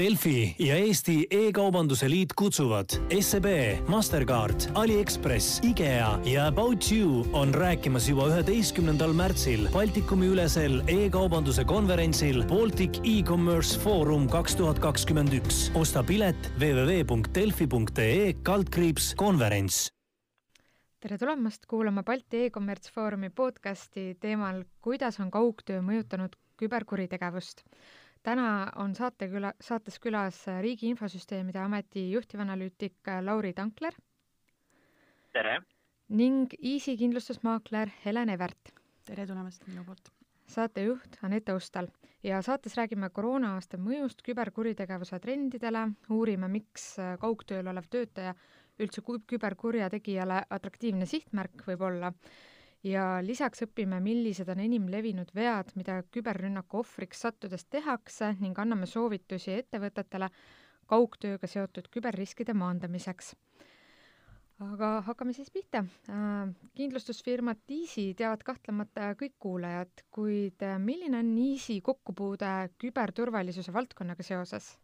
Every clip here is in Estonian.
Delfi ja Eesti E-kaubanduse Liit kutsuvad SEB, Mastercard, Aliekspress, IKEA ja About You on rääkimas juba üheteistkümnendal märtsil Baltikumi ülesel e-kaubanduse konverentsil Baltic E-Commerce Forum kaks tuhat kakskümmend üks. osta pilet www.delfi.ee kaldkriips konverents tere tulemast kuulama Balti e-kommerts Foorumi podcasti teemal, kuidas on kaugtöö mõjutanud küberkuritegevust täna on saateküla, saates külas Riigi Infosüsteemide Ameti juhtivanalüütik Lauri Tankler. tere! ning Easy kindlustusmaakler Helen Evert. tere tulemast minu poolt! saatejuht Anette Ustal ja saates räägime koroona-aasta mõjust küberkuritegevuse trendidele, uurime, miks kaugtööl olev töötaja üldse küberkurjategijale atraktiivne sihtmärk võib olla ja lisaks õpime, millised on enim levinud vead, mida küberrünnaku ohvriks sattudes tehakse ning anname soovitusi ettevõtetele kaugtööga seotud küberriskide maandamiseks. aga hakkame siis pihta. Äh, kindlustusfirmat Easy teavad kahtlemata kõik kuulajad, kuid milline on Easy kokkupuude küberturvalisuse valdkonnaga seoses?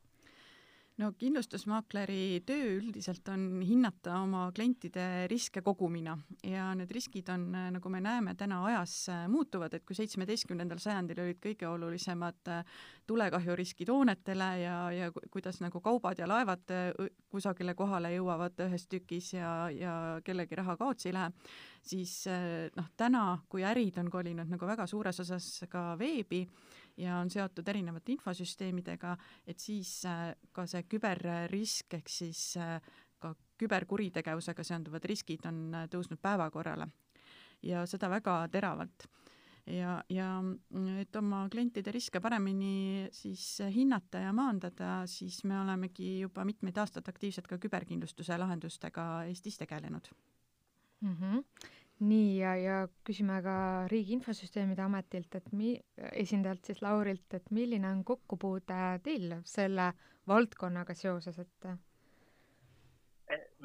No kindlustusmaakleri töö üldiselt on hinnata oma klientide riske kogumina ja need riskid on, nagu me näeme, täna ajas muutuvad, et kui seitsmeteistkümnendal sajandil olid kõige olulisemad äh, tulekahjuriskid hoonetele ja, ja kuidas nagu kaubad ja laevad äh, kusagile kohale jõuavad ühes tükis ja, ja kellegi raha kaotsi ei lähe, siis äh, noh, täna, kui ärid on kolinud nagu väga suures osas ka veebi, ja on seotud erinevate infosüsteemidega, et siis äh, ka see küberrisk ehk siis äh, ka küberkuritegevusega seonduvad riskid on äh, tõusnud päevakorrale. Ja seda väga teravalt. Ja, ja et oma klientide riske paremini siis hinnata ja maandada, siis me olemegi juba mitmeid aastaid aktiivselt ka küberkindlustuse lahendustega Eestis tegelenud. Mm. -hmm nii, ja, ja küsime ka Riigi Infosüsteemide Ametilt, et mi-, esindajalt siis Laurilt, et milline on kokkupuude teil selle valdkonnaga seoses, et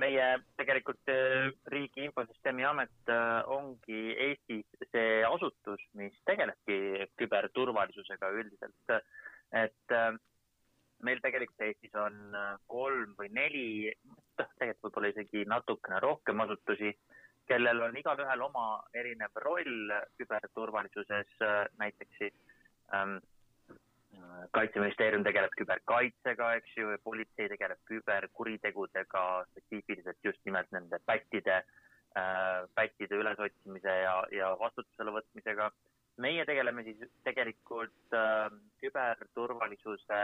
meie tegelikult äh, Riigi Infosüsteemi Amet äh, ongi Eestis see asutus, mis tegelebki küberturvalisusega üldiselt. et meil tegelikult Eestis on kolm või neli, noh, tegelikult võib-olla isegi natukene rohkem asutusi kellel on igalühel oma erinev roll küberturvalisuses, näiteks siis ähm, kaitseministeerium tegeleb küberkaitsega, eks ju, politsei tegeleb küberkuritegudega, spetsiifiliselt just nimelt nende pättide äh,, pättide ülesotsimise ja, ja vastutusele võtmisega. meie tegeleme siis tegelikult äh, küberturvalisuse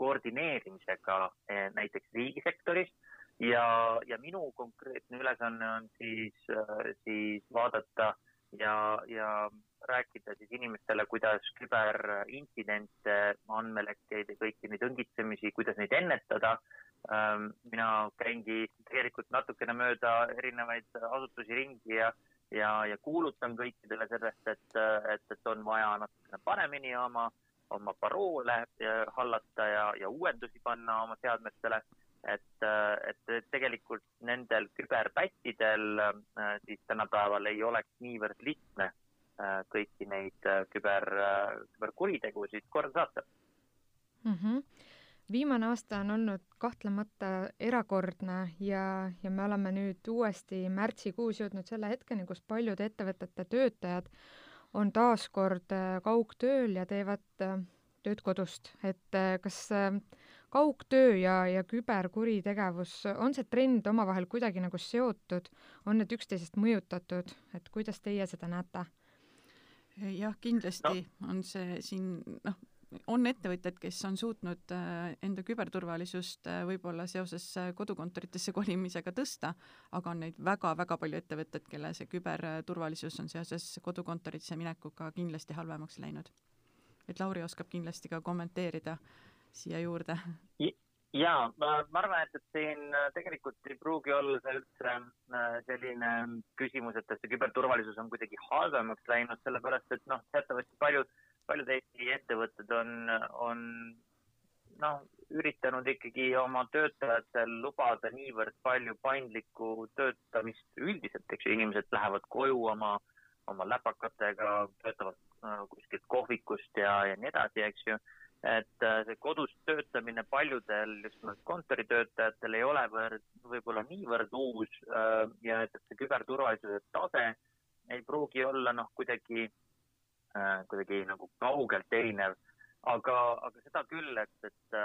koordineerimisega äh, näiteks riigisektoris ja, ja minu konkreetne ülesanne on siis, äh, siis vaadata ja, ja rääkida siis inimestele, kuidas küberintsidente, andmelekkeid ja kõiki neid õngitsemisi, kuidas neid ennetada. Ähm, mina käingi tegelikult natukene mööda erinevaid asutusi ringi ja, ja, ja kuulutan kõikidele sellest, et, et, et on vaja natukene paremini oma, oma paroole hallata ja, ja uuendusi panna oma seadmetele et, et tegelikult nendel küberpättidel äh, siis tänapäeval ei oleks niivõrd lihtne äh, kõiki neid äh, küber, küberkuritegusid korda saata mm. -hmm. viimane aasta on olnud kahtlemata erakordne ja, ja me oleme nüüd uuesti märtsikuus jõudnud selle hetkeni, kus paljude ettevõtete töötajad on taas kord kaugtööl ja teevad tööd kodust, et kas äh, kaugtöö ja, ja küberkuritegevus, on see trend omavahel kuidagi nagu seotud, on need üksteisest mõjutatud, et kuidas teie seda näete? jah, kindlasti no. on see siin noh, on ettevõtjad, kes on suutnud äh, enda küberturvalisust äh, võib-olla seoses äh, kodukontoritesse kolimisega tõsta, aga on neid väga-väga palju ettevõtteid, kelle see küberturvalisus on seoses kodukontorisse minekuga kindlasti halvemaks läinud. et Lauri oskab kindlasti ka kommenteerida äh, siia juurde? ja ma, ma arvan, et, et siin äh, tegelikult ei pruugi olla see üldse äh, selline küsimus, et, et see küberturvalisus on kuidagi halvemaks läinud, sellepärast et noh, teatavasti paljud, paljud Eesti ettevõtted on, on noh, üritanud ikkagi oma töötajatel lubada niivõrd palju paindlikku töötamist üldiselt, eks ju, inimesed lähevad koju oma, oma läpakatega, töötavad äh, kuskilt kohvikust ja, ja nii edasi, eks ju et äh, see kodus töötamine paljudel just nimelt kontoritöötajatel ei ole võrd, võib-olla niivõrd uus äh, ja et, see küberturvalisuse tase ei pruugi olla noh, kuidagi, kuidagi nagu kaugelt erinev. Aga, aga seda küll, et, et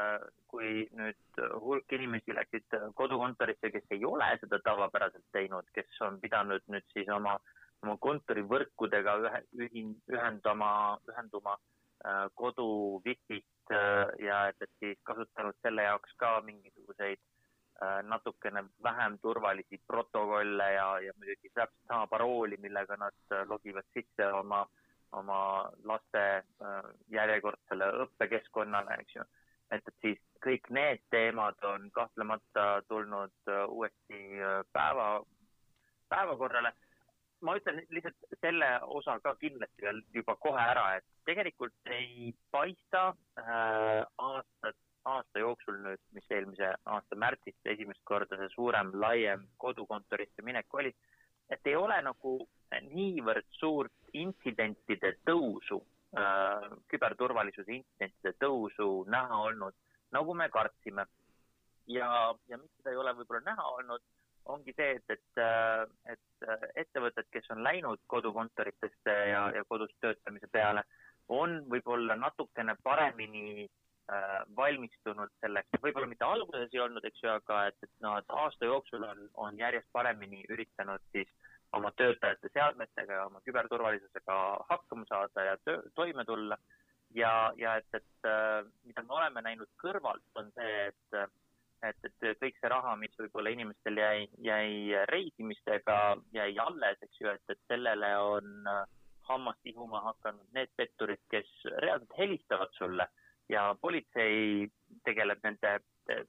kui nüüd hulk inimesi läksid kodukontorisse, kes ei ole seda tavapäraselt teinud, kes on pidanud nüüd siis oma, oma kontorivõrkudega ühe, ühin-, ühendama, ühenduma äh, kodu wifi'st äh, ja et, et siis kasutanud selle jaoks ka mingisuguseid äh, natukene vähem turvalisi protokolle ja, ja muidugi täpselt sama parooli, millega nad logivad sisse oma, oma laste järjekordsele õppekeskkonnale, eks ju. et, et siis kõik need teemad on kahtlemata tulnud uuesti päeva, päevakorrale ma ütlen lihtsalt selle osa ka kindlasti veel juba kohe ära, et tegelikult ei paista äh, aastat, aasta jooksul nüüd, mis eelmise aasta märtsis esimest korda see suurem, laiem kodukontorisse minek oli, et ei ole nagu niivõrd suurt intsidentide tõusu äh,, küberturvalisuse intsidentide tõusu näha olnud, nagu me kartsime. ja, ja miks seda ei ole võib-olla näha olnud ongi see, et, et, äh, et äh, ettevõtted, kes on läinud kodukontoritesse ja, ja kodus töötamise peale, on võib-olla natukene paremini äh, valmistunud selleks, võib-olla mitte alguses ei olnud, eks ju, aga et, et nad no, aasta jooksul on, on järjest paremini üritanud siis oma töötajate seadmetega ja oma küberturvalisusega hakkama saada ja töö, toime tulla. ja, ja et, et äh, mida me oleme näinud kõrvalt, on see, et et, et kõik see raha, mis võib-olla inimestel jäi, jäi reisimistega, jäi alles, eks ju, et, et sellele on äh, hammast ihuma hakanud need petturid, kes reaalselt helistavad sulle. Ja politsei tegeleb nende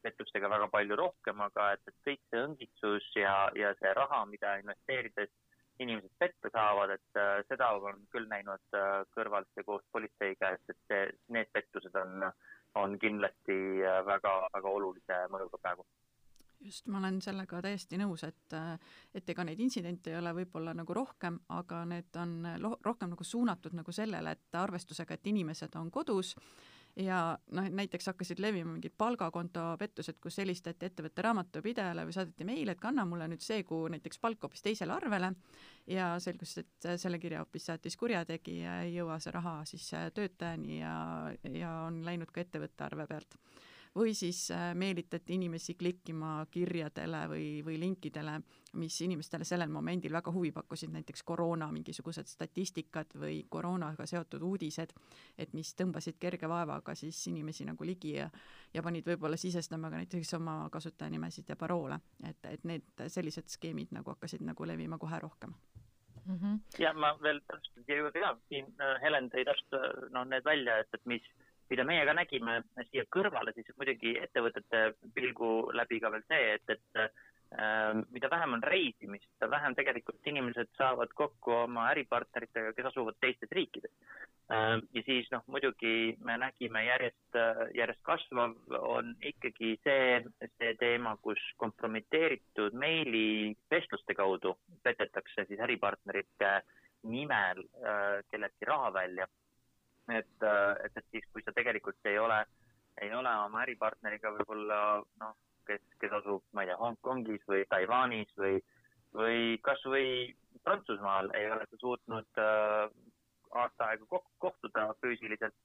pettustega väga palju rohkem, aga et, et kõik see õngitsus ja, ja see raha, mida investeerides inimesed petta saavad, et äh, seda on küll näinud äh, kõrvalt ja koos politseiga, et, et see, need pettused on äh, on kindlasti äh, olulise mõjuga praegu. Just, ma olen sellega täiesti nõus, et et ega neid intsidente ei ole võib-olla nagu rohkem, aga need on rohkem nagu suunatud nagu sellele, et arvestusega, et inimesed on kodus ja noh, näiteks hakkasid levima mingid palgakonto pettused, kus helistati ettevõtte raamatupidajale või saadeti meil, et kanna mulle nüüd see kuu näiteks palk hoopis teisele arvele ja selgus, et selle kirja hoopis saatis kurjategija, ei jõua see raha siis töötajani ja, ja on läinud ka ettevõtte arve pealt või siis äh, meelitati inimesi klikkima kirjadele või, või linkidele, mis inimestele sellel momendil väga huvi pakkusid, näiteks koroona mingisugused statistikad või koroonaga seotud uudised, et mis tõmbasid kerge vaevaga siis inimesi nagu ligi ja ja panid võib-olla sisestama ka näiteks oma mida meie ka nägime siia kõrvale, siis muidugi ettevõtete pilgu läbi ka veel see, et, et äh, mida vähem on reisimist, seda vähem tegelikult inimesed saavad kokku oma äripartneritega, kes asuvad teistes riikides äh,. ja siis noh, muidugi me nägime järjest, järjest kasvav on ikkagi see, see teema, kus kompromiteeritud meilivestluste kaudu petetakse siis äripartnerite nimel äh, kelleltki raha välja et, et, et siis, kui sa tegelikult ei ole, ei ole oma äripartneriga võib-olla noh, kes, kes asub, ma ei tea, Hongkongis või Taiwanis või, või kasvõi Prantsusmaal ei ole sa suutnud äh, aasta aega kohtuda füüsiliselt.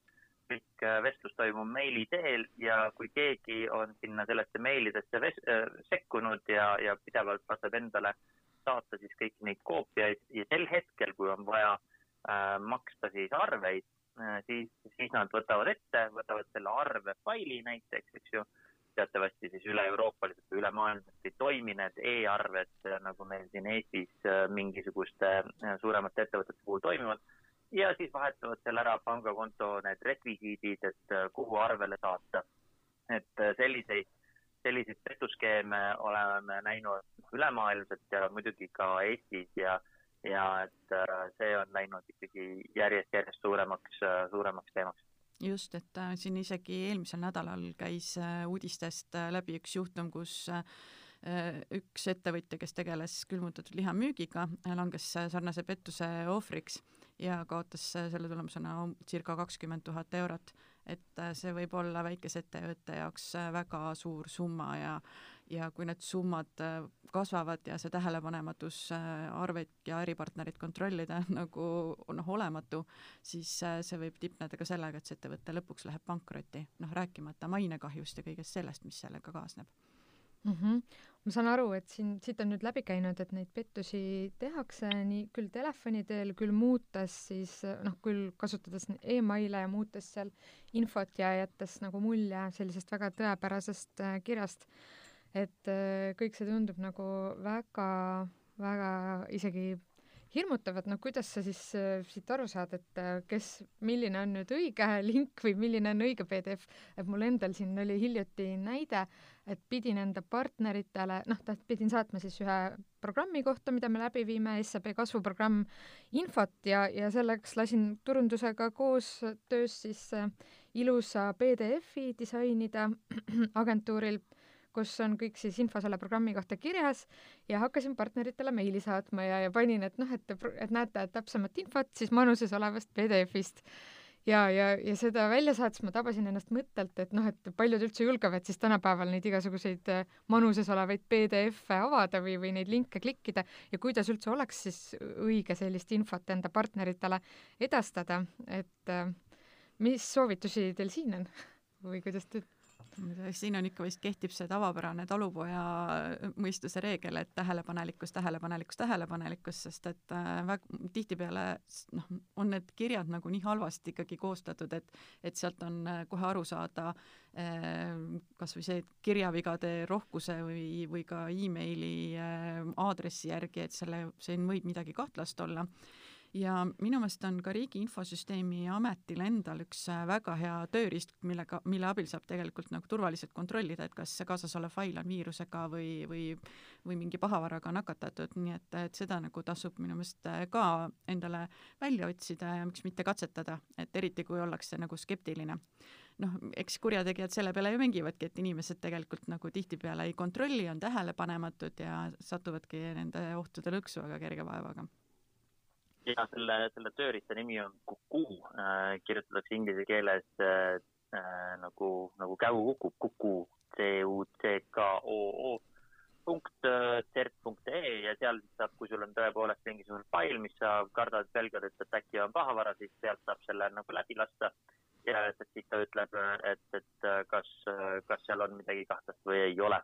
kõik äh, vestlus toimub meili teel ja kui keegi on sinna sellesse meilidesse ves, äh, sekkunud ja, ja pidevalt laseb endale saata siis kõiki neid koopiaid ja sel hetkel, kui on vaja äh, maksta siis arveid, Äh, siis, siis nad võtavad ette, võtavad selle arvefaili näiteks, eks ju, teatavasti siis üle-euroopaliselt või ülemaailmselt ei toimi need e-arved, äh, nagu meil siin Eestis äh, mingisuguste suuremate ettevõtete puhul toimivad, ja siis vahetavad selle ära pangakonto need rekvisiidid, et kuhu arvele saata. et selliseid, selliseid petuskeeme oleme näinud ülemaailmselt ja muidugi ka Eestis ja ja et äh, see on läinud ikkagi järjest-järjest suuremaks, äh, suuremaks teemaks just, et äh, siin isegi eelmisel nädalal käis uudistest läbi üks juhtum, kus üks ettevõtja, kes tegeles külmutatud liha müügiga, langes sarnase pettuse ohvriks ja kaotas selle tulemusena circa kakskümmend tuhat eurot. et see võib olla väikese ettevõtte jaoks väga suur summa ja ja kui need summad kasvavad ja see tähelepanematus arveid ja äripartnerit kontrollida on nagu noh, olematu, siis see võib tipneda ka sellega, et see ettevõte lõpuks läheb pankrotti, noh rääkimata mainekahjust ja kõigest sellest, mis sellega kaasneb mm. -hmm. ma saan aru, et siin, siit on nüüd läbi käinud, et neid pettusi tehakse nii küll telefoni teel, küll muutes siis noh, küll kasutades emaile ja muutes seal infot ja jättes nagu mulje sellisest väga tõepärasest äh, kirjast. Et äh, kõik see tundub nagu väga, väga isegi hirmutav, et noh, kuidas sa siis äh, siit aru saad, et äh, kes, milline on nüüd õige link või milline on õige PDF, et mul endal siin oli hiljuti näide, et pidin enda partneritele, noh, pidin saatma siis ühe programmi kohta, mida me läbi viime, SEB kasvuprogramm, infot ja, ja selleks lasin turundusega koostöös siis äh, ilusa PDF-i disainida agentuuril kus on kõik siis info selle programmi kohta kirjas ja hakkasin partneritele meili saatma ja, ja panin, et noh, et, et näete et täpsemat infot siis manuses olevast PDF-ist ja, ja, ja seda välja saates ma tabasin ennast mõttelt, et noh, et paljud üldse julgevad siis tänapäeval neid igasuguseid äh, manuses olevaid PDF-e avada või, või neid linke klikkida ja kuidas üldse oleks siis õige sellist infot enda partneritele edastada, et äh, mis soovitusi teil siin on? Või kuidas te siin on ikka vist kehtib see tavapärane talupoja mõistuse reegel, et tähelepanelikkus, tähelepanelikkus, tähelepanelikkus, sest et äh, väga tihtipeale noh, on need kirjad nagu nii halvasti ikkagi koostatud, et et sealt on äh, kohe aru saada äh, kas või see kirjavigade rohkuse või, või ka emaili aadressi järgi, et selle, siin võib midagi kahtlast olla ja minu meelest on ka Riigi Infosüsteemi Ametil endal üks äh, väga hea tööriist, millega, mille abil saab tegelikult nagu turvaliselt kontrollida, et kas see kaasas olev fail on viirusega või, või, või mingi pahavaraga nakatatud, nii et, et seda nagu tasub minu meelest äh, ka endale välja otsida ja miks mitte katsetada, et eriti kui ollakse nagu skeptiline. Noh, eks kurjategijad selle peale ju mängivadki, et inimesed tegelikult nagu tihtipeale ei kontrolli, on tähelepanematud ja satuvadki nende ohtude lõksu väga kerge vaevaga ja selle, selle tööriista nimi on Kuku äh,, kirjutatakse inglise keeles äh, äh, nagu, nagu käu kukub, Kuku, C-U-C-K-O-O punkt äh, cert.ee ja seal saab, kui sul on tõepoolest mingisugune fail, mis sa kardad, pelgad, et, et äkki on pahavara, siis sealt saab selle nagu läbi lasta ja et, et siis ta ütleb, et, et kas, kas seal on midagi kahtlast või ei ole.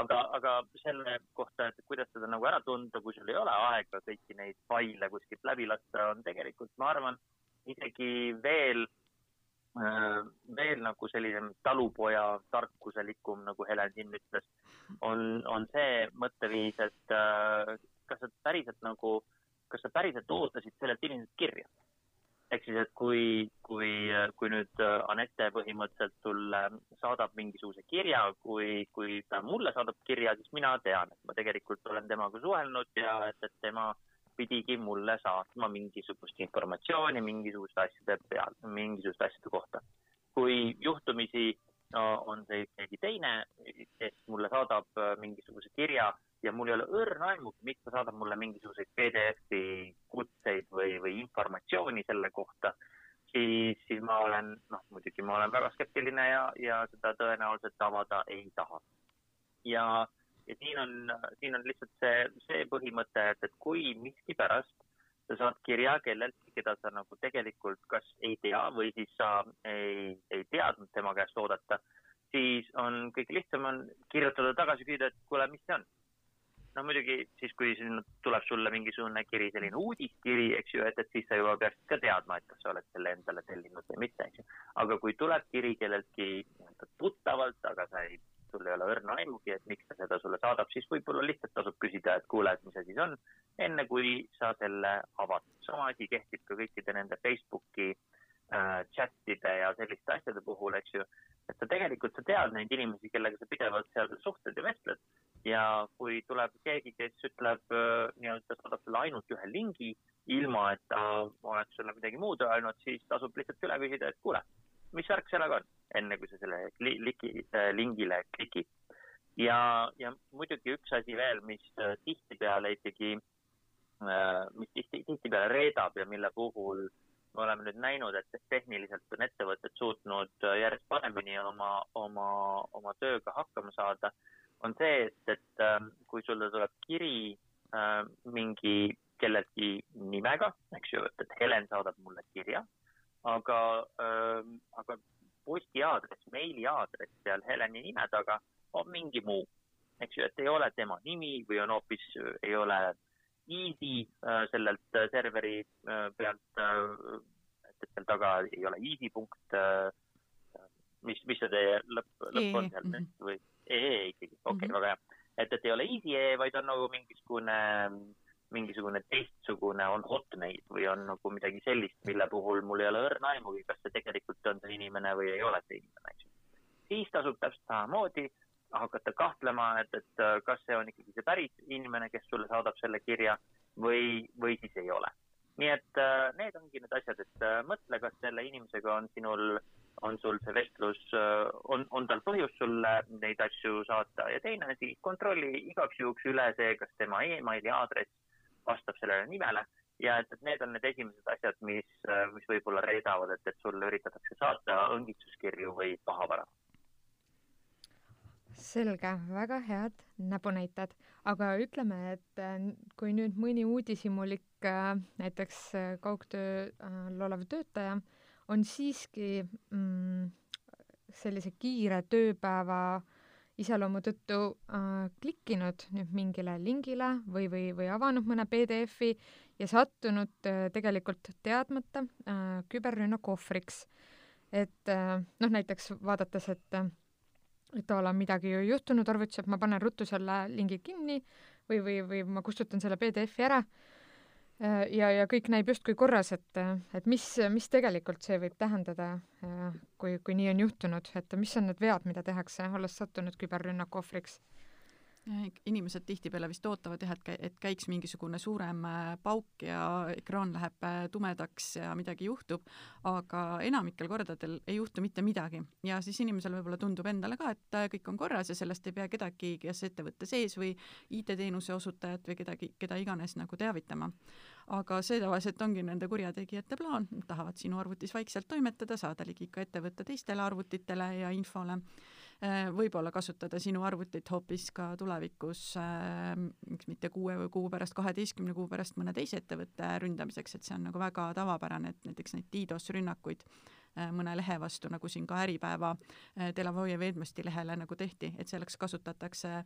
aga, aga selle kohta, et kuidas seda nagu ära tunda, kui sul ei ole aega kõiki neid faile kuskilt läbi lasta, on tegelikult, ma arvan, isegi veel, veel nagu sellisem talupoja tarkuselikum, nagu Helen siin ütles, on, on see mõtteviis, et kas sa päriselt nagu, kas sa päriselt ootasid sellelt inimeselt kirja ehk siis, et kui, kui, kui nüüd äh, Anette põhimõtteliselt sulle saadab mingisuguse kirja, kui, kui ta mulle saadab kirja, siis mina tean, et ma tegelikult olen temaga suhelnud ja et, et tema pidigi mulle saatma mingisugust informatsiooni mingisuguste asjade peal, mingisuguste asjade kohta. kui juhtumisi no, on see keegi teine, kes mulle saadab äh, mingisuguse kirja ja mul ei ole õrna aimugi, miks ta saadab mulle mingisuguseid PDF-i kutseid või, või informatsiooni selle kohta, siis, siis ma olen, noh, muidugi ma olen väga skeptiline ja, ja seda tõenäoliselt avada ei taha. ja, ja siin on, siin on lihtsalt see, see põhimõte, et, et kui miskipärast sa saad kirja kelleltki, keda sa nagu tegelikult kas ei tea või siis sa ei, ei teadnud tema käest oodata, siis on kõige lihtsam on kirjutada tagasi, küsida, et kuule, mis see on no muidugi siis, kui siin tuleb sulle mingisugune kiri, selline uudiskiri, eks ju, et, et siis sa juba peaksid ka teadma, et kas sa oled selle endale tellinud või mitte, eks ju. aga kui tuleb kiri kelleltki tuttavalt, aga sa ei, sul ei ole õrna aimugi, et miks ta seda sulle saadab, siis võib-olla lihtsalt tasub küsida, et kuule, et mis asi see on, enne kui sa selle avad. sama asi kehtib ka kõikide nende Facebooki äh, chat'ide ja selliste asjade puhul, eks ju, et sa tegelikult, sa tead neid inimesi, kellega sa pidevalt seal suhtled ja vestled ja kui tuleb keegi, kes ütleb nii-öelda, saadab sulle ainult ühe lingi, ilma et ta oleks sulle midagi muud öelnud, siis tasub lihtsalt üle küsida, et kuule, mis värk sellega on, enne kui sa selle liki, äh, lingile klikid. ja, ja muidugi üks asi veel, mis äh, tihtipeale ikkagi, äh, mis tihti, tihtipeale reedab ja mille puhul me oleme nüüd näinud, et tehniliselt on ettevõtted suutnud järjest paremini oma, oma, oma tööga hakkama saada, on see, et, et ähm, kui sulle tuleb kiri äh, mingi kelleltki nimega, eks ju, et Helen saadab mulle kirja, aga äh,, aga postiaadress, meiliaadress seal Heleni nime taga on mingi muu, eks ju, et ei ole tema nimi või on hoopis, ei ole easy äh, sellelt äh, serveri äh, pealt äh,, et seal taga ei ole easy punkt äh,, mis, mis see teie lõpp, lõpp on seal mm -hmm. või ee ikkagi, okei okay, mm, -hmm. väga hea. et, et ei ole easy e, vaid on nagu mingisugune äh, mingisugune teistsugune on hotmail või on nagu midagi sellist, mille puhul mul ei ole õrna aimugi, kas see tegelikult on see inimene või ei ole see inimene, eks ju. siis tasub täpselt samamoodi hakata kahtlema, et, et äh, kas see on ikkagi see päris inimene, kes sulle saadab selle kirja või, või siis ei ole. nii et äh, need ongi need asjad, et äh, mõtle, kas selle inimesega on sinul, on sul see vestlus, on, on tal põhjust sulle neid asju saata. Ja teine asi, kontrolli igaks juhuks üle see, kas tema emaili aadress vastab sellele nimele. Ja et, et need on need esimesed asjad, mis, mis võib-olla reedavad, et, et sulle üritatakse saata õngitsuskirju või pahavara. selge, väga head näpunäited, aga ütleme, et äh, kui nüüd mõni uudishimulik äh, näiteks äh, kaugtööl olev töötaja on siiski mm, sellise kiire tööpäeva äh, iseloomu tõttu äh, klikkinud nüüd mingile lingile või, või, või avanud mõne PDF-i ja sattunud äh, tegelikult teadmata äh, küberrünnaku ohvriks. et äh, noh, näiteks vaadates, et et a la midagi juhtunud arvutis, et ma panen ruttu selle lingi kinni või, või, või ma kustutan selle PDF-i ära Äh, ja, ja kõik näib justkui korras, et, et mis, mis tegelikult see võib tähendada, äh, kui, kui nii on juhtunud, et mis on need vead, mida tehakse, olles sattunud küberrünnaku ohvriks inimesed tihtipeale vist ootavad jah, et, et käiks mingisugune suurem äh, pauk ja ekraan läheb äh, tumedaks ja midagi juhtub, aga enamikel kordadel ei juhtu mitte midagi. Ja siis inimesel võib-olla tundub endale ka, et äh, kõik on korras ja sellest ei pea kedagi, kes ettevõtte sees või IT-teenuse osutajat või kedagi, keda iganes nagu teavitama. aga see tavaliselt ongi nende kurjategijate plaan, tahavad sinu arvutis vaikselt toimetada, saada ligi ka ettevõtte teistele arvutitele ja infole võib-olla kasutada sinu arvutit hoopis ka tulevikus, äh, miks mitte kuue kuu pärast, kaheteistkümne kuu pärast mõne teise ettevõtte ründamiseks, et see on nagu väga tavapärane, et näiteks neid DDoS rünnakuid äh, mõne lehe vastu, nagu siin ka Äripäeva Delavoye Veedmasti lehele nagu tehti, et selleks kasutatakse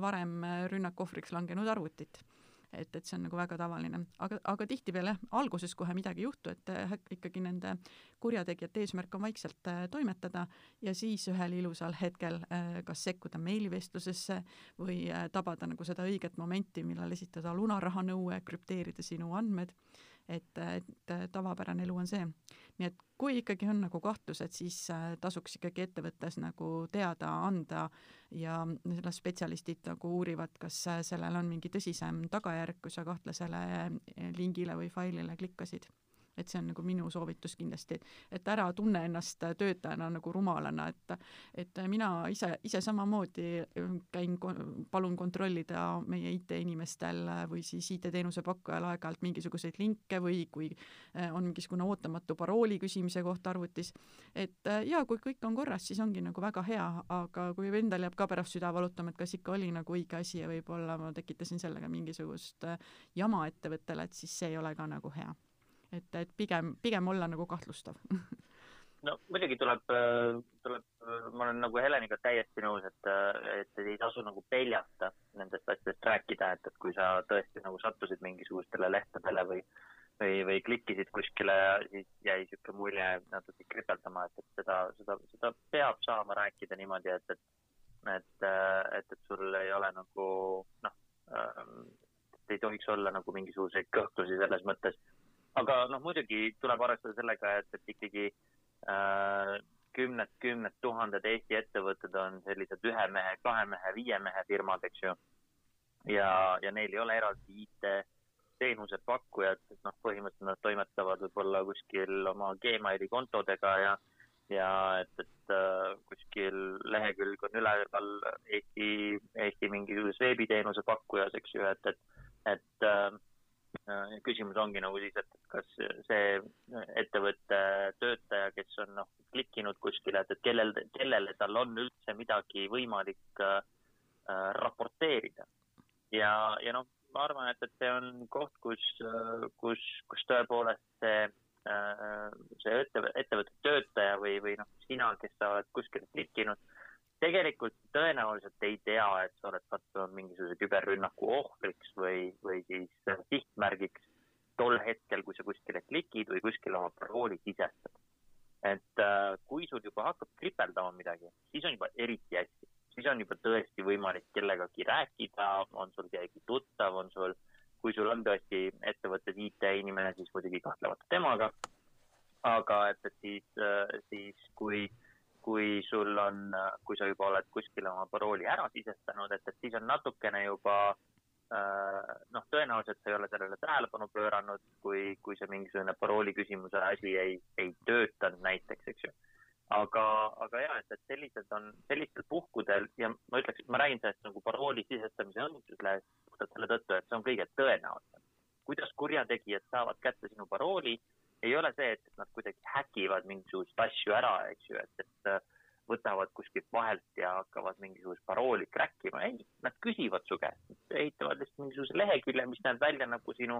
varem rünnaku ohvriks langenud arvutit et, et see on nagu väga tavaline, aga, aga tihtipeale jah, alguses kohe midagi ei juhtu, et äh, ikkagi nende kurjategijate eesmärk on vaikselt äh, toimetada ja siis ühel ilusal hetkel äh, kas sekkuda meilivestlusesse või tabada nagu seda õiget momenti, millal esitada lunarahanõue, krüpteerida sinu andmed et, et tavapärane elu on see. nii et kui ikkagi on nagu kahtlused, siis äh, tasuks ikkagi ettevõttes nagu teada anda ja las spetsialistid nagu uurivad, kas äh, sellel on mingi tõsisem tagajärg, kui sa kahtlasele äh, lingile või failile klikkasid et see on nagu minu soovitus kindlasti, et ära tunne ennast töötajana nagu rumalana, et et mina ise, ise samamoodi käin, palun kontrollida meie IT-inimestel või siis IT-teenuse pakkujal aeg-ajalt mingisuguseid linke või kui eh, on mingisugune ootamatu parooli küsimise koht arvutis, et eh, jaa, kui kõik on korras, siis ongi nagu väga hea, aga kui endal jääb ka pärast süda valutama, et kas ikka oli nagu õige asi ja võib-olla ma tekitasin sellega mingisugust eh, jama ettevõttele, et siis see ei ole ka nagu hea et, et pigem, pigem olla nagu kahtlustav. No muidugi tuleb, tuleb, ma olen nagu Heleniga täiesti nõus, et, et ei tasu nagu peljata nendest asjadest rääkida, et, et kui sa tõesti nagu sattusid mingisugustele lehtedele või, või, või klikkisid kuskile ja siis jäi niisugune mulje natuke kripeldama, et, et seda, seda, seda peab saama rääkida niimoodi, et, et, et, et, et sul ei ole nagu noh, ei tohiks olla nagu mingisuguseid kõhklusi selles mõttes aga noh, muidugi tuleb arvestada sellega, et, et ikkagi äh, kümned, kümned tuhanded Eesti ettevõtted on sellised ühe mehe, kahe mehe, viie mehe firmad, eks ju. ja, ja neil ei ole eraldi IT-teenuse pakkujat, et noh, põhimõtteliselt nad toimetavad võib-olla kuskil oma Gmaili kontodega ja, ja et, et äh, kuskil lehekülg on üleval Eesti, Eesti mingisuguses veebiteenuse pakkujas, eks ju, et, et, et äh, küsimus ongi nagu siis, et kas see ettevõtte töötaja, kes on noh, klikkinud kuskile, et, et kellel, kellele tal on üldse midagi võimalik äh, raporteerida. ja, ja noh, ma arvan, et, et see on koht, kus, kus, kus tõepoolest see äh, see ettevõtte, ettevõtte töötaja või, või noh, sina, kes sa oled kuskile klikkinud, tegelikult tõenäoliselt ei tea, et sa oled sattunud mingisuguse küberrünnaku ohvriks või, või siis sihtmärgiks tol hetkel, kui sa kuskile klikid või kuskile oma parooli sisestad. et äh, kui sul juba hakkab kripeldama midagi, siis on juba eriti hästi, siis on juba tõesti võimalik kellegagi rääkida, on sul keegi tuttav, on sul, kui sul on tõesti ettevõttes IT-inimene, siis muidugi kahtlemata temaga. aga et, et siis, äh, siis kui kui sul on, kui sa juba oled kuskile oma parooli ära sisestanud, et, et siis on natukene juba äh, noh, tõenäoliselt sa ei ole sellele tähelepanu pööranud, kui, kui see mingisugune parooli küsimuse asi ei, ei töötanud näiteks, eks ju. aga, aga ja, et, et sellised on, sellistel puhkudel ja ma ütleks, et ma räägin sellest nagu parooli sisestamise õnnistuslehest puhtalt selle tõttu, et see on kõige tõenäolisem. kuidas kurjategijad saavad kätte sinu parooli ei ole see, et nad kuidagi häkivad mingisuguseid asju ära, eks ju, et, et äh, võtavad kuskilt vahelt ja hakkavad mingisugust parooli crack ima. ei, nad küsivad su käest, ehitavad lihtsalt mingisuguse lehekülje, mis näeb välja nagu sinu,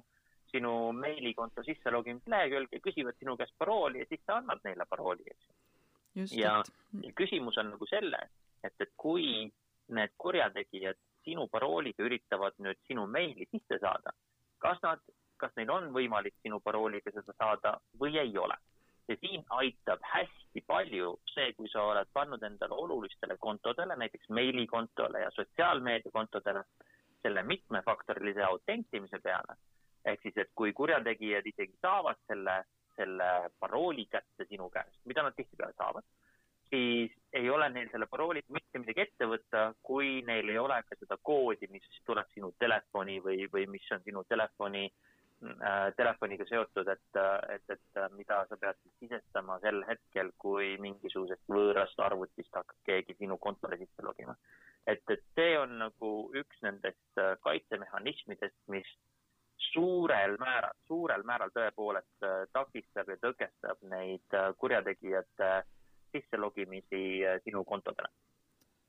sinu meilikonto sisse logimise lehekülg ja küsivad sinu käest parooli ja siis sa annad neile parooli, eks ju. ja, ja küsimus on nagu selles, et, et kui need kurjategijad sinu parooliga üritavad nüüd sinu meili sisse saada, kas nad kas neil on võimalik sinu parooliga seda saada või ei ole. ja siin aitab hästi palju see, kui sa oled pannud endale olulistele kontodele, näiteks meilikontole ja sotsiaalmeediakontodele selle mitmefaktorilise autentimise peale. ehk siis, et kui kurjategijad isegi saavad selle, selle parooli kätte sinu käest, mida nad tihtipeale saavad, siis ei ole neil selle parooliga mitte midagi ette võtta, kui neil ei ole ka seda koodi, mis tuleb sinu telefoni või, või mis on sinu telefoni äh, telefoniga seotud, et, et, et mida sa pead sisestama sel hetkel, kui mingisugusest võõrast arvutist hakkab keegi sinu kontole sisse logima. et, et see on nagu üks nendest äh, kaitsemehhanismidest, mis suurel määral, suurel määral tõepoolest äh, takistab ja tõkestab neid kurjategijate sisselogimisi sinu kontodele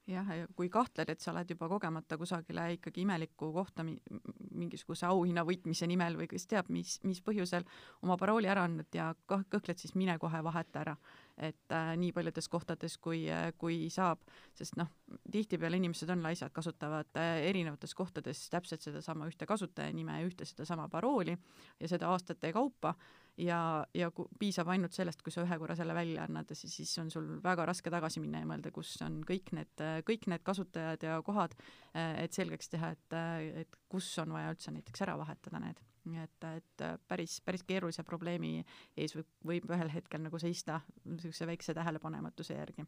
jah, ja kui kahtled, et sa oled juba kogemata kusagile ikkagi imelikku kohta mingisuguse auhinna võitmise nimel või kes teab, mis, mis põhjusel oma parooli ära andnud ja kõhkled, siis mine kohe vaheta ära. et äh, nii paljudes kohtades, kui äh,, kui saab, sest noh, tihtipeale inimesed on laisad, kasutavad äh, erinevates kohtades täpselt sedasama ühte kasutajanime ja ühte sedasama parooli ja seda aastate kaupa ja, ja piisab ainult sellest, kui sa ühe korra selle välja annad ja siis, siis on sul väga raske tagasi minna ja mõelda, kus on kõik need, kõik need kasutajad ja kohad, et selgeks teha, et, et kus on vaja üldse näiteks ära vahetada need. et, et päris, päris keerulise probleemi ees võib, võib ühel hetkel nagu seista niisuguse väikse tähelepanematuse järgi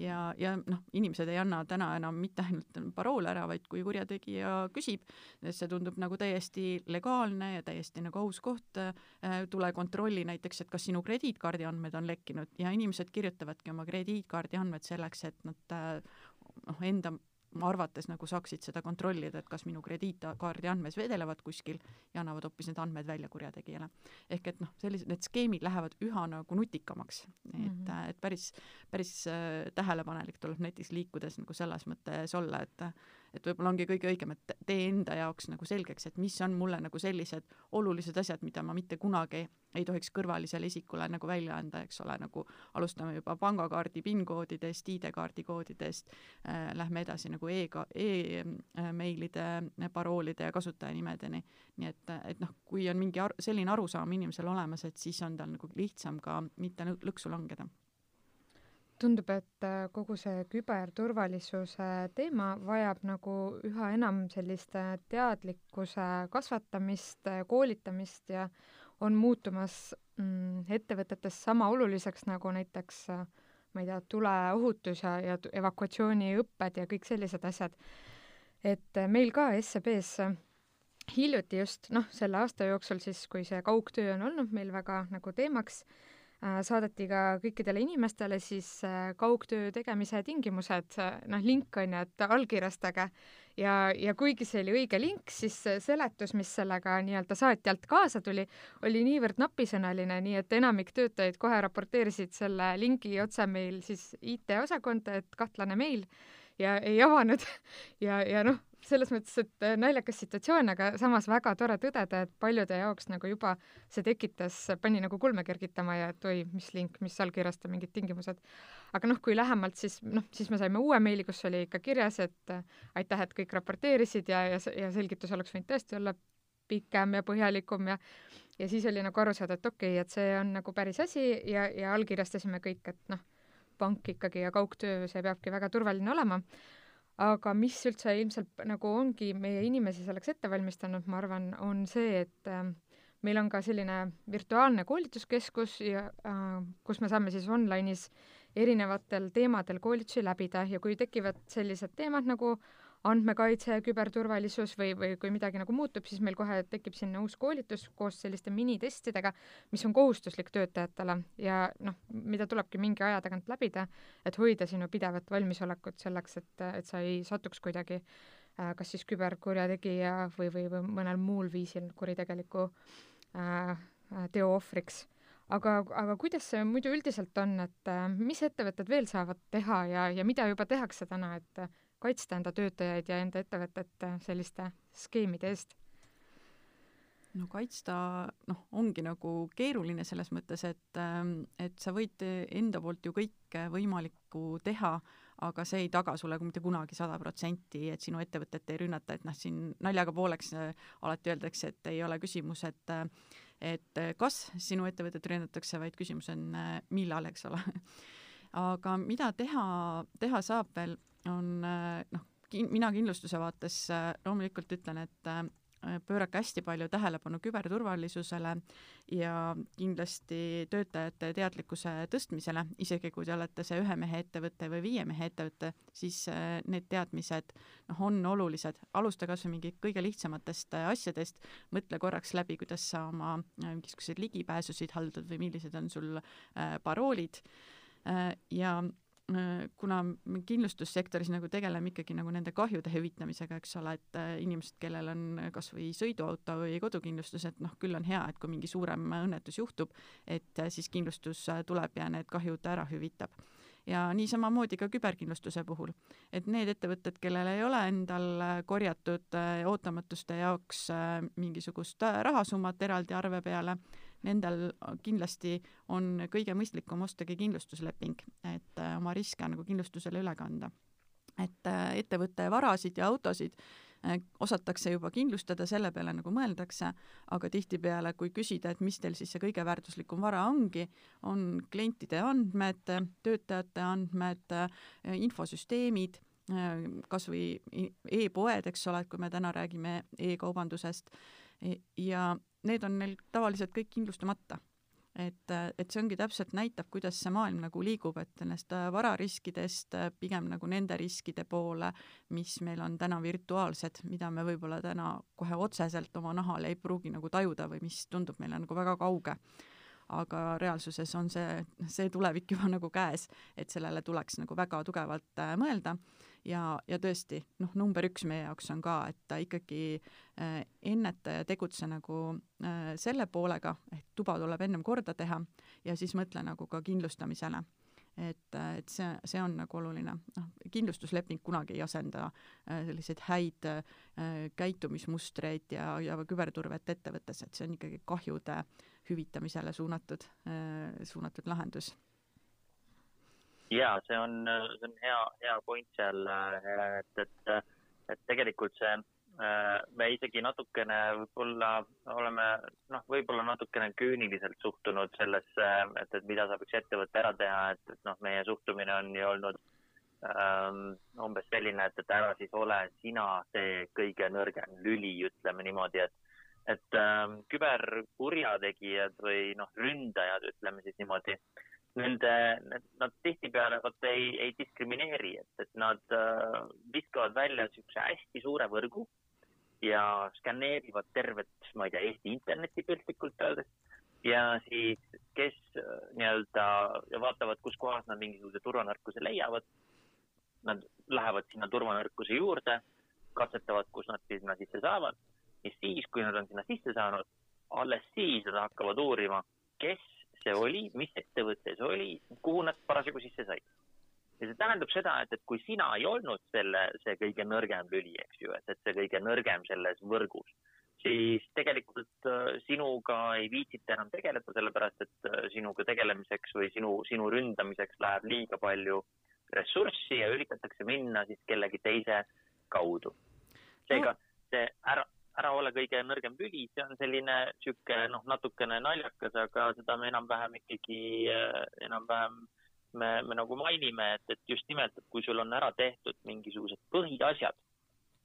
ja, ja noh, inimesed ei anna täna enam mitte ainult paroole ära, vaid kui kurjategija küsib, see tundub nagu täiesti legaalne ja täiesti nagu aus koht äh,, tule kontrolli näiteks, et kas sinu krediitkaardi andmed on lekkinud. Ja inimesed kirjutavadki oma krediitkaardi andmed selleks, et nad äh, noh, enda arvates nagu saaksid seda kontrollida, et kas minu krediitkaardi andmes vedelevad kuskil ja annavad hoopis need andmed välja kurjategijale. ehk et noh, sellised, need skeemid lähevad üha nagu nutikamaks, et mm, -hmm. et päris, päris äh, tähelepanelik tuleb näiteks liikudes nagu selles mõttes olla, et et võib-olla ongi kõige õigem, et tee enda jaoks nagu selgeks, et mis on mulle nagu sellised olulised asjad, mida ma mitte kunagi ei tohiks kõrvalisele isikule nagu välja anda, eks ole, nagu alustame juba pangakaardi PIN-koodidest, ID-kaardi koodidest äh,, lähme edasi nagu e-ka- e-meilide äh, paroolide ja kasutajanimedeni. nii et, et noh, kui on mingi ar selline arusaam inimesel olemas, et siis on tal nagu lihtsam ka mitte lõksu langeda tundub, et äh, kogu see küberturvalisuse teema vajab nagu üha enam sellist äh, teadlikkuse kasvatamist, äh, koolitamist ja on muutumas mm, ettevõtetes sama oluliseks nagu näiteks ma ei tea, tuleohutus ja, ja evakuatsiooniõpped ja kõik sellised asjad. et meil ka SEB-s hiljuti just, noh, selle aasta jooksul siis, kui see kaugtöö on olnud meil väga nagu teemaks, saadeti ka kõikidele inimestele siis äh, kaugtöö tegemise tingimused, äh, noh, link on ju, et allkirjastage. Ja, ja kuigi see oli õige link, siis seletus, mis sellega nii-öelda saatjalt kaasa tuli, oli niivõrd napisõnaline, nii et enamik töötajaid kohe raporteerisid selle lingi otse meil siis IT-osakonda, et kahtlane meil ja ei avanud. Ja, ja noh, selles mõttes, et äh, naljakas situatsioon, aga samas väga tore tõdeda, et paljude jaoks nagu juba see tekitas, pani nagu kulme kergitama ja et oi, mis link, mis allkirjasta mingid tingimused. aga noh, kui lähemalt, siis noh, siis me saime uue meili, kus oli ikka kirjas, et äh, aitäh, et kõik raporteerisid ja, ja, ja selgitus oleks võinud tõesti olla pikem ja põhjalikum ja ja siis oli nagu aru saada, et okei okay,, et see on nagu päris asi ja, ja allkirjastasime kõik, et noh, pank ikkagi ja kaugtöö, see peabki väga turvaline olema aga mis üldse ilmselt nagu ongi meie inimesi selleks ette valmistanud, ma arvan, on see, et äh, meil on ka selline virtuaalne koolituskeskus ja äh, kus me saame siis online'is erinevatel teemadel koolitusi läbida ja kui tekivad sellised teemad nagu äh, andmekaitse, küberturvalisus või, või kui midagi nagu muutub, siis meil kohe tekib sinna uus koolitus koos selliste minitestidega, mis on kohustuslik töötajatele. Ja noh, mida tulebki mingi aja tagant läbida, et hoida sinu pidevat valmisolekut selleks, et, et sa ei satuks kuidagi äh, kas siis küberkurjategija või, või, või mõnel muul viisil kuritegeliku äh, teo ohvriks. Aga, aga kuidas see muidu üldiselt on, et äh, mis ettevõtted veel saavad teha ja, ja mida juba tehakse täna, et kaitsta enda töötajaid ja enda ettevõtet äh, selliste skeemide eest? no kaitsta, noh, ongi nagu keeruline selles mõttes, et, ähm, et sa võid enda poolt ju kõike võimalikku teha, aga see ei taga sulle mitte kunagi sada protsenti, et sinu ettevõtet ei rünnata, et noh, siin naljaga pooleks äh, alati öeldakse, et ei ole küsimus, et äh, et kas sinu ettevõtet rünnatakse, vaid küsimus on millal, eks ole aga mida teha, teha saab veel, on äh, noh, mina kindlustuse vaates äh, loomulikult ütlen, et äh, pöörake hästi palju tähelepanu küberturvalisusele ja kindlasti töötajate teadlikkuse tõstmisele, isegi kui te olete see ühe mehe ettevõte või viie mehe ettevõte, siis need teadmised noh, on olulised. alusta kas või mingi kõige lihtsamatest asjadest, mõtle korraks läbi, kuidas sa oma mingisuguseid ligipääsusid haldad või millised on sul paroolid. Ja kuna me kindlustussektoris nagu tegeleme ikkagi nagu nende kahjude hüvitamisega, eks ole, et äh, inimesed, kellel on kas või sõiduauto või kodukindlustus, et noh, küll on hea, et kui mingi suurem õnnetus juhtub, et äh, siis kindlustus tuleb ja need kahjud ära hüvitab ja nii samamoodi ka küberkindlustuse puhul. et need ettevõtted, kellel ei ole endal korjatud ootamatuste jaoks mingisugust rahasummat eraldi arve peale, nendel kindlasti on kõige mõistlikum ostagi kindlustusleping, et äh, oma riske nagu kindlustusele üle kanda. et äh, ettevõtte varasid ja autosid äh, osatakse juba kindlustada, selle peale nagu mõeldakse, aga tihtipeale, kui küsida, et mis teil siis see kõige väärtuslikum vara ongi, on klientide andmed, töötajate andmed, infosüsteemid, kas või e-poed, eks ole, et kui me täna räägime e-kaubandusest, e, ja need on neil tavaliselt kõik kindlustamata. et, et see ongi täpselt näitab, kuidas see maailm nagu liigub, et nendest äh, varariskidest äh, pigem nagu nende riskide poole, mis meil on täna virtuaalsed, mida me võib-olla täna kohe otseselt oma nahal ei pruugi nagu tajuda või mis tundub meile nagu väga kauge aga reaalsuses on see, see tulevik juba nagu käes, et sellele tuleks nagu väga tugevalt äh, mõelda ja, ja tõesti, noh, number üks meie jaoks on ka, et ta ikkagi äh, enneta ja tegutse nagu äh, selle poolega, ehk tuba tuleb ennem korda teha ja siis mõtle nagu ka kindlustamisele. Et, äh, et see, see on nagu oluline, noh, kindlustusleping kunagi ei asenda äh, selliseid häid äh, käitumismustreid ja, ja küberturvet ettevõttes, et see on ikkagi kahjude hüvitamisele suunatud äh,, suunatud lahendus ja see on, see on hea, hea point seal, et, et, et tegelikult see, me isegi natukene võib-olla oleme noh, võib-olla natukene küüniliselt suhtunud sellesse, et, et mida saab üks ettevõte ära teha, et, et noh, meie suhtumine on ju olnud ähm, umbes selline, et, et ära siis ole sina see kõige nõrgem lüli, ütleme niimoodi, et et ähm, küberkurjategijad või noh, ründajad, ütleme siis niimoodi nende, nad tihtipeale vot ei, ei diskrimineeri, et, et nad äh, viskavad välja niisuguse hästi suure võrgu ja skaneerivad tervet, ma ei tea, Eesti internetti piltlikult öeldes ja siis, kes äh, nii-öelda vaatavad, kus kohas nad mingisuguse turvanõrkuse leiavad. Nad lähevad sinna turvanõrkuse juurde katsetavad, kus nad sinna sisse saavad ja siis, kui nad on sinna sisse saanud, alles siis nad hakkavad uurima, kes see oli, mis ettevõte see oli, kuhu nad parasjagu sisse said. ja see tähendab seda, et, et kui sina ei olnud selle, see kõige nõrgem lüli, eks ju, et, et see kõige nõrgem selles võrgus, siis tegelikult äh, sinuga ei viitsita enam tegeleda, sellepärast et äh, sinuga tegelemiseks või sinu, sinu ründamiseks läheb liiga palju ressurssi ja üritatakse minna siis kellegi teise kaudu. seega see ära, ära ole kõige nõrgem lüli, see on selline sihuke noh, natukene naljakas, aga seda me enam-vähem ikkagi äh, enam-vähem me, me nagu mainime, et, et just nimelt, et kui sul on ära tehtud mingisugused põhiasjad,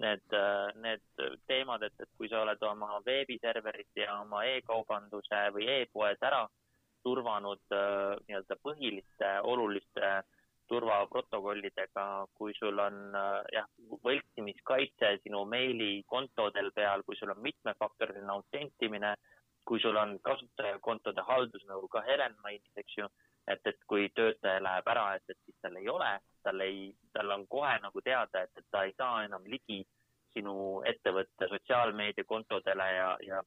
need, äh, need teemad, et, et kui sa oled oma veebiserverid ja oma e-kaubanduse või e-poed ära turvanud äh, nii-öelda põhiliste oluliste äh, turvaprotokollidega, kui sul on äh, jah, võltsimiskaitse sinu meilikontodel peal, kui sul on mitmefaktoriline autentimine, kui sul on kasutajakontode haldus, nagu ka Helen mainis, eks ju, et, et kui töötaja läheb ära, et, et siis tal ei ole, tal ei, tal on kohe nagu teada, et, et ta ei saa enam ligi sinu ettevõtte sotsiaalmeediakontodele ja, ja,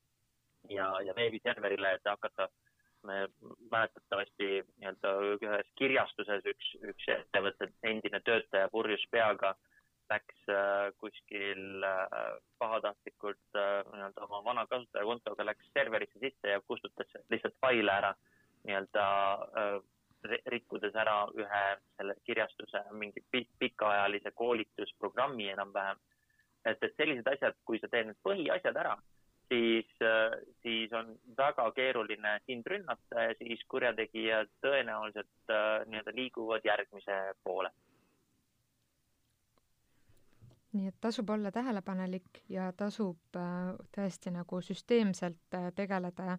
ja, ja veebiserverile, et hakata äh, me mäletatavasti nii-öelda ühes kirjastuses üks, üks ettevõtte endine töötaja purjus peaga läks äh, kuskil äh, pahatahtlikult äh, nii-öelda oma vana kasutajakontoga läks serverisse sisse ja kustutas lihtsalt faile ära nii-öelda rikkudes ära ühe selle kirjastuse mingi pikaajalise koolitusprogrammi enam-vähem. et, et sellised asjad, kui sa teed need põhiasjad ära siis, äh, siis on väga keeruline sind rünnata ja siis kurjategijad tõenäoliselt äh, nii-öelda liiguvad järgmise poole. nii et tasub olla tähelepanelik ja tasub äh, tõesti nagu süsteemselt tegeleda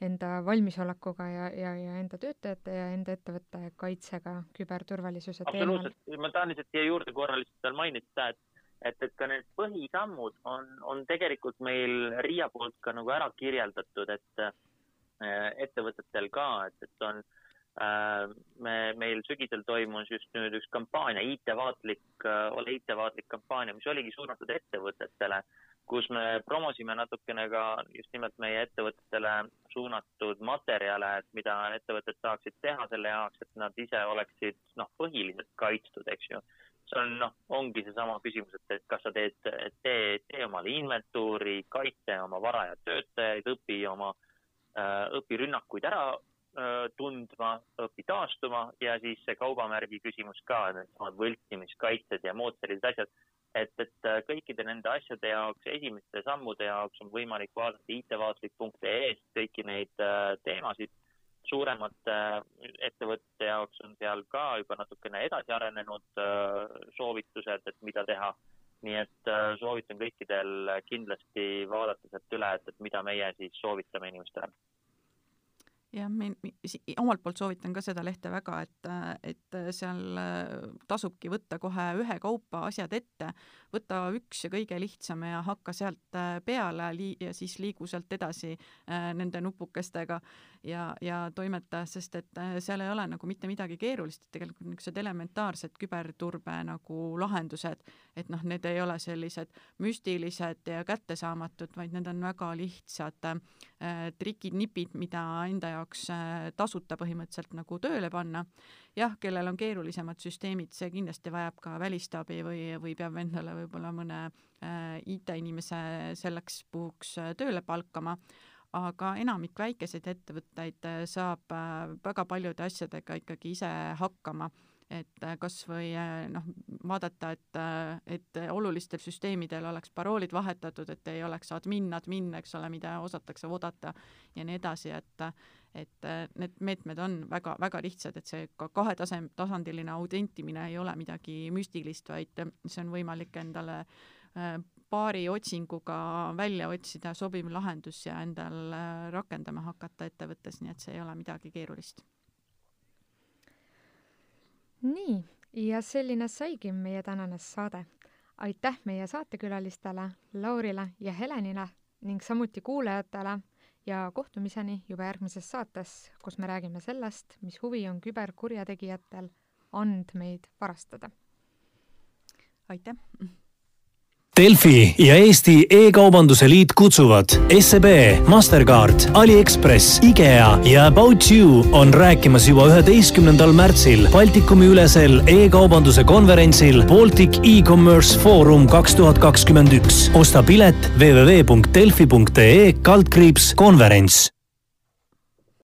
enda valmisolekuga ja, ja, ja enda töötajate ja enda ettevõtte kaitsega küberturvalisuse teemal. absoluutselt, ma tahan lihtsalt siia juurde korra lihtsalt veel mainida, et et, et ka need põhisammud on, on tegelikult meil RIA poolt ka nagu ära kirjeldatud, et äh, ettevõtetel ka, et, et on äh, me, meil sügisel toimus just nüüd üks kampaania, IT-vaatlik, äh, ole IT-vaatlik kampaania, mis oligi suunatud ettevõtetele, kus me promosime natukene ka just nimelt meie ettevõtetele suunatud materjale, et mida ettevõtted saaksid teha selle jaoks, et nad ise oleksid noh, põhiliselt kaitstud, eks ju see on noh, ongi seesama küsimus, et, et kas sa teed, tee, tee omale inventuuri, kaitse oma vara ja töötajaid, õpi oma, äh, õpi rünnakuid ära äh, tundma, õpi taastuma ja siis see kaubamärgi küsimus ka, needsamad võltsimiskaitsed ja muud sellised asjad. et, et äh, kõikide nende asjade jaoks, esimeste sammude jaoks on võimalik vaadata itvaatlik.ee-st kõiki neid teemasid suuremate äh, ettevõtete jaoks on seal ka juba natukene edasi arenenud äh, soovitused, et mida teha. nii et äh, soovitan kõikidel kindlasti vaadata sealt üle, et, et mida meie siis soovitame inimestele jah, me omalt poolt soovitan ka seda lehte väga, et, et seal tasubki võtta kohe ühekaupa asjad ette, võta üks ja kõige lihtsam ja hakka sealt peale lii- ja siis liigu sealt edasi nende nupukestega ja, ja toimetaja, sest et äh, seal ei ole nagu mitte midagi keerulist, et tegelikult niisugused elementaarsed küberturbe nagu lahendused, et noh, need ei ole sellised müstilised ja kättesaamatud, vaid need on väga lihtsad äh, trikid, nipid, mida enda jaoks äh, tasuta põhimõtteliselt nagu tööle panna. jah, kellel on keerulisemad süsteemid, see kindlasti vajab ka välistabi või, või peab endale võib-olla mõne äh, IT-inimese selleks puhuks äh, tööle palkama aga enamik väikeseid ettevõtteid saab väga paljude asjadega ikkagi ise hakkama et äh, kas või noh, vaadata, et, et olulistel süsteemidel oleks paroolid vahetatud, et ei oleks admin, admin, eks ole, mida osatakse oodata ja nii edasi, et et need meetmed on väga-väga lihtsad, et see ka kahetasem-, tasandiline autentimine ei ole midagi müstilist, vaid see on võimalik endale paari otsinguga välja otsida sobiv lahendus ja endal äh, rakendama hakata ettevõttes, nii et see ei ole midagi keerulist. Nii, ja selline saigi meie tänane saade. aitäh meie saatekülalistele Laurile ja Helenile ning samuti kuulajatele ja kohtumiseni juba järgmises saates, kus me räägime sellest, mis huvi on küberkurjategijatel andmeid varastada. aitäh! Delfi ja Eesti E-kaubanduse Liit kutsuvad SEB, Mastercard, Aliekspress, IKEA ja About You on rääkimas juba üheteistkümnendal märtsil Baltikumi ülesel e-kaubanduse konverentsil Baltic E-Commerce Forum kaks tuhat kakskümmend üks. osta pilet www.delfi.ee kaldkriips konverents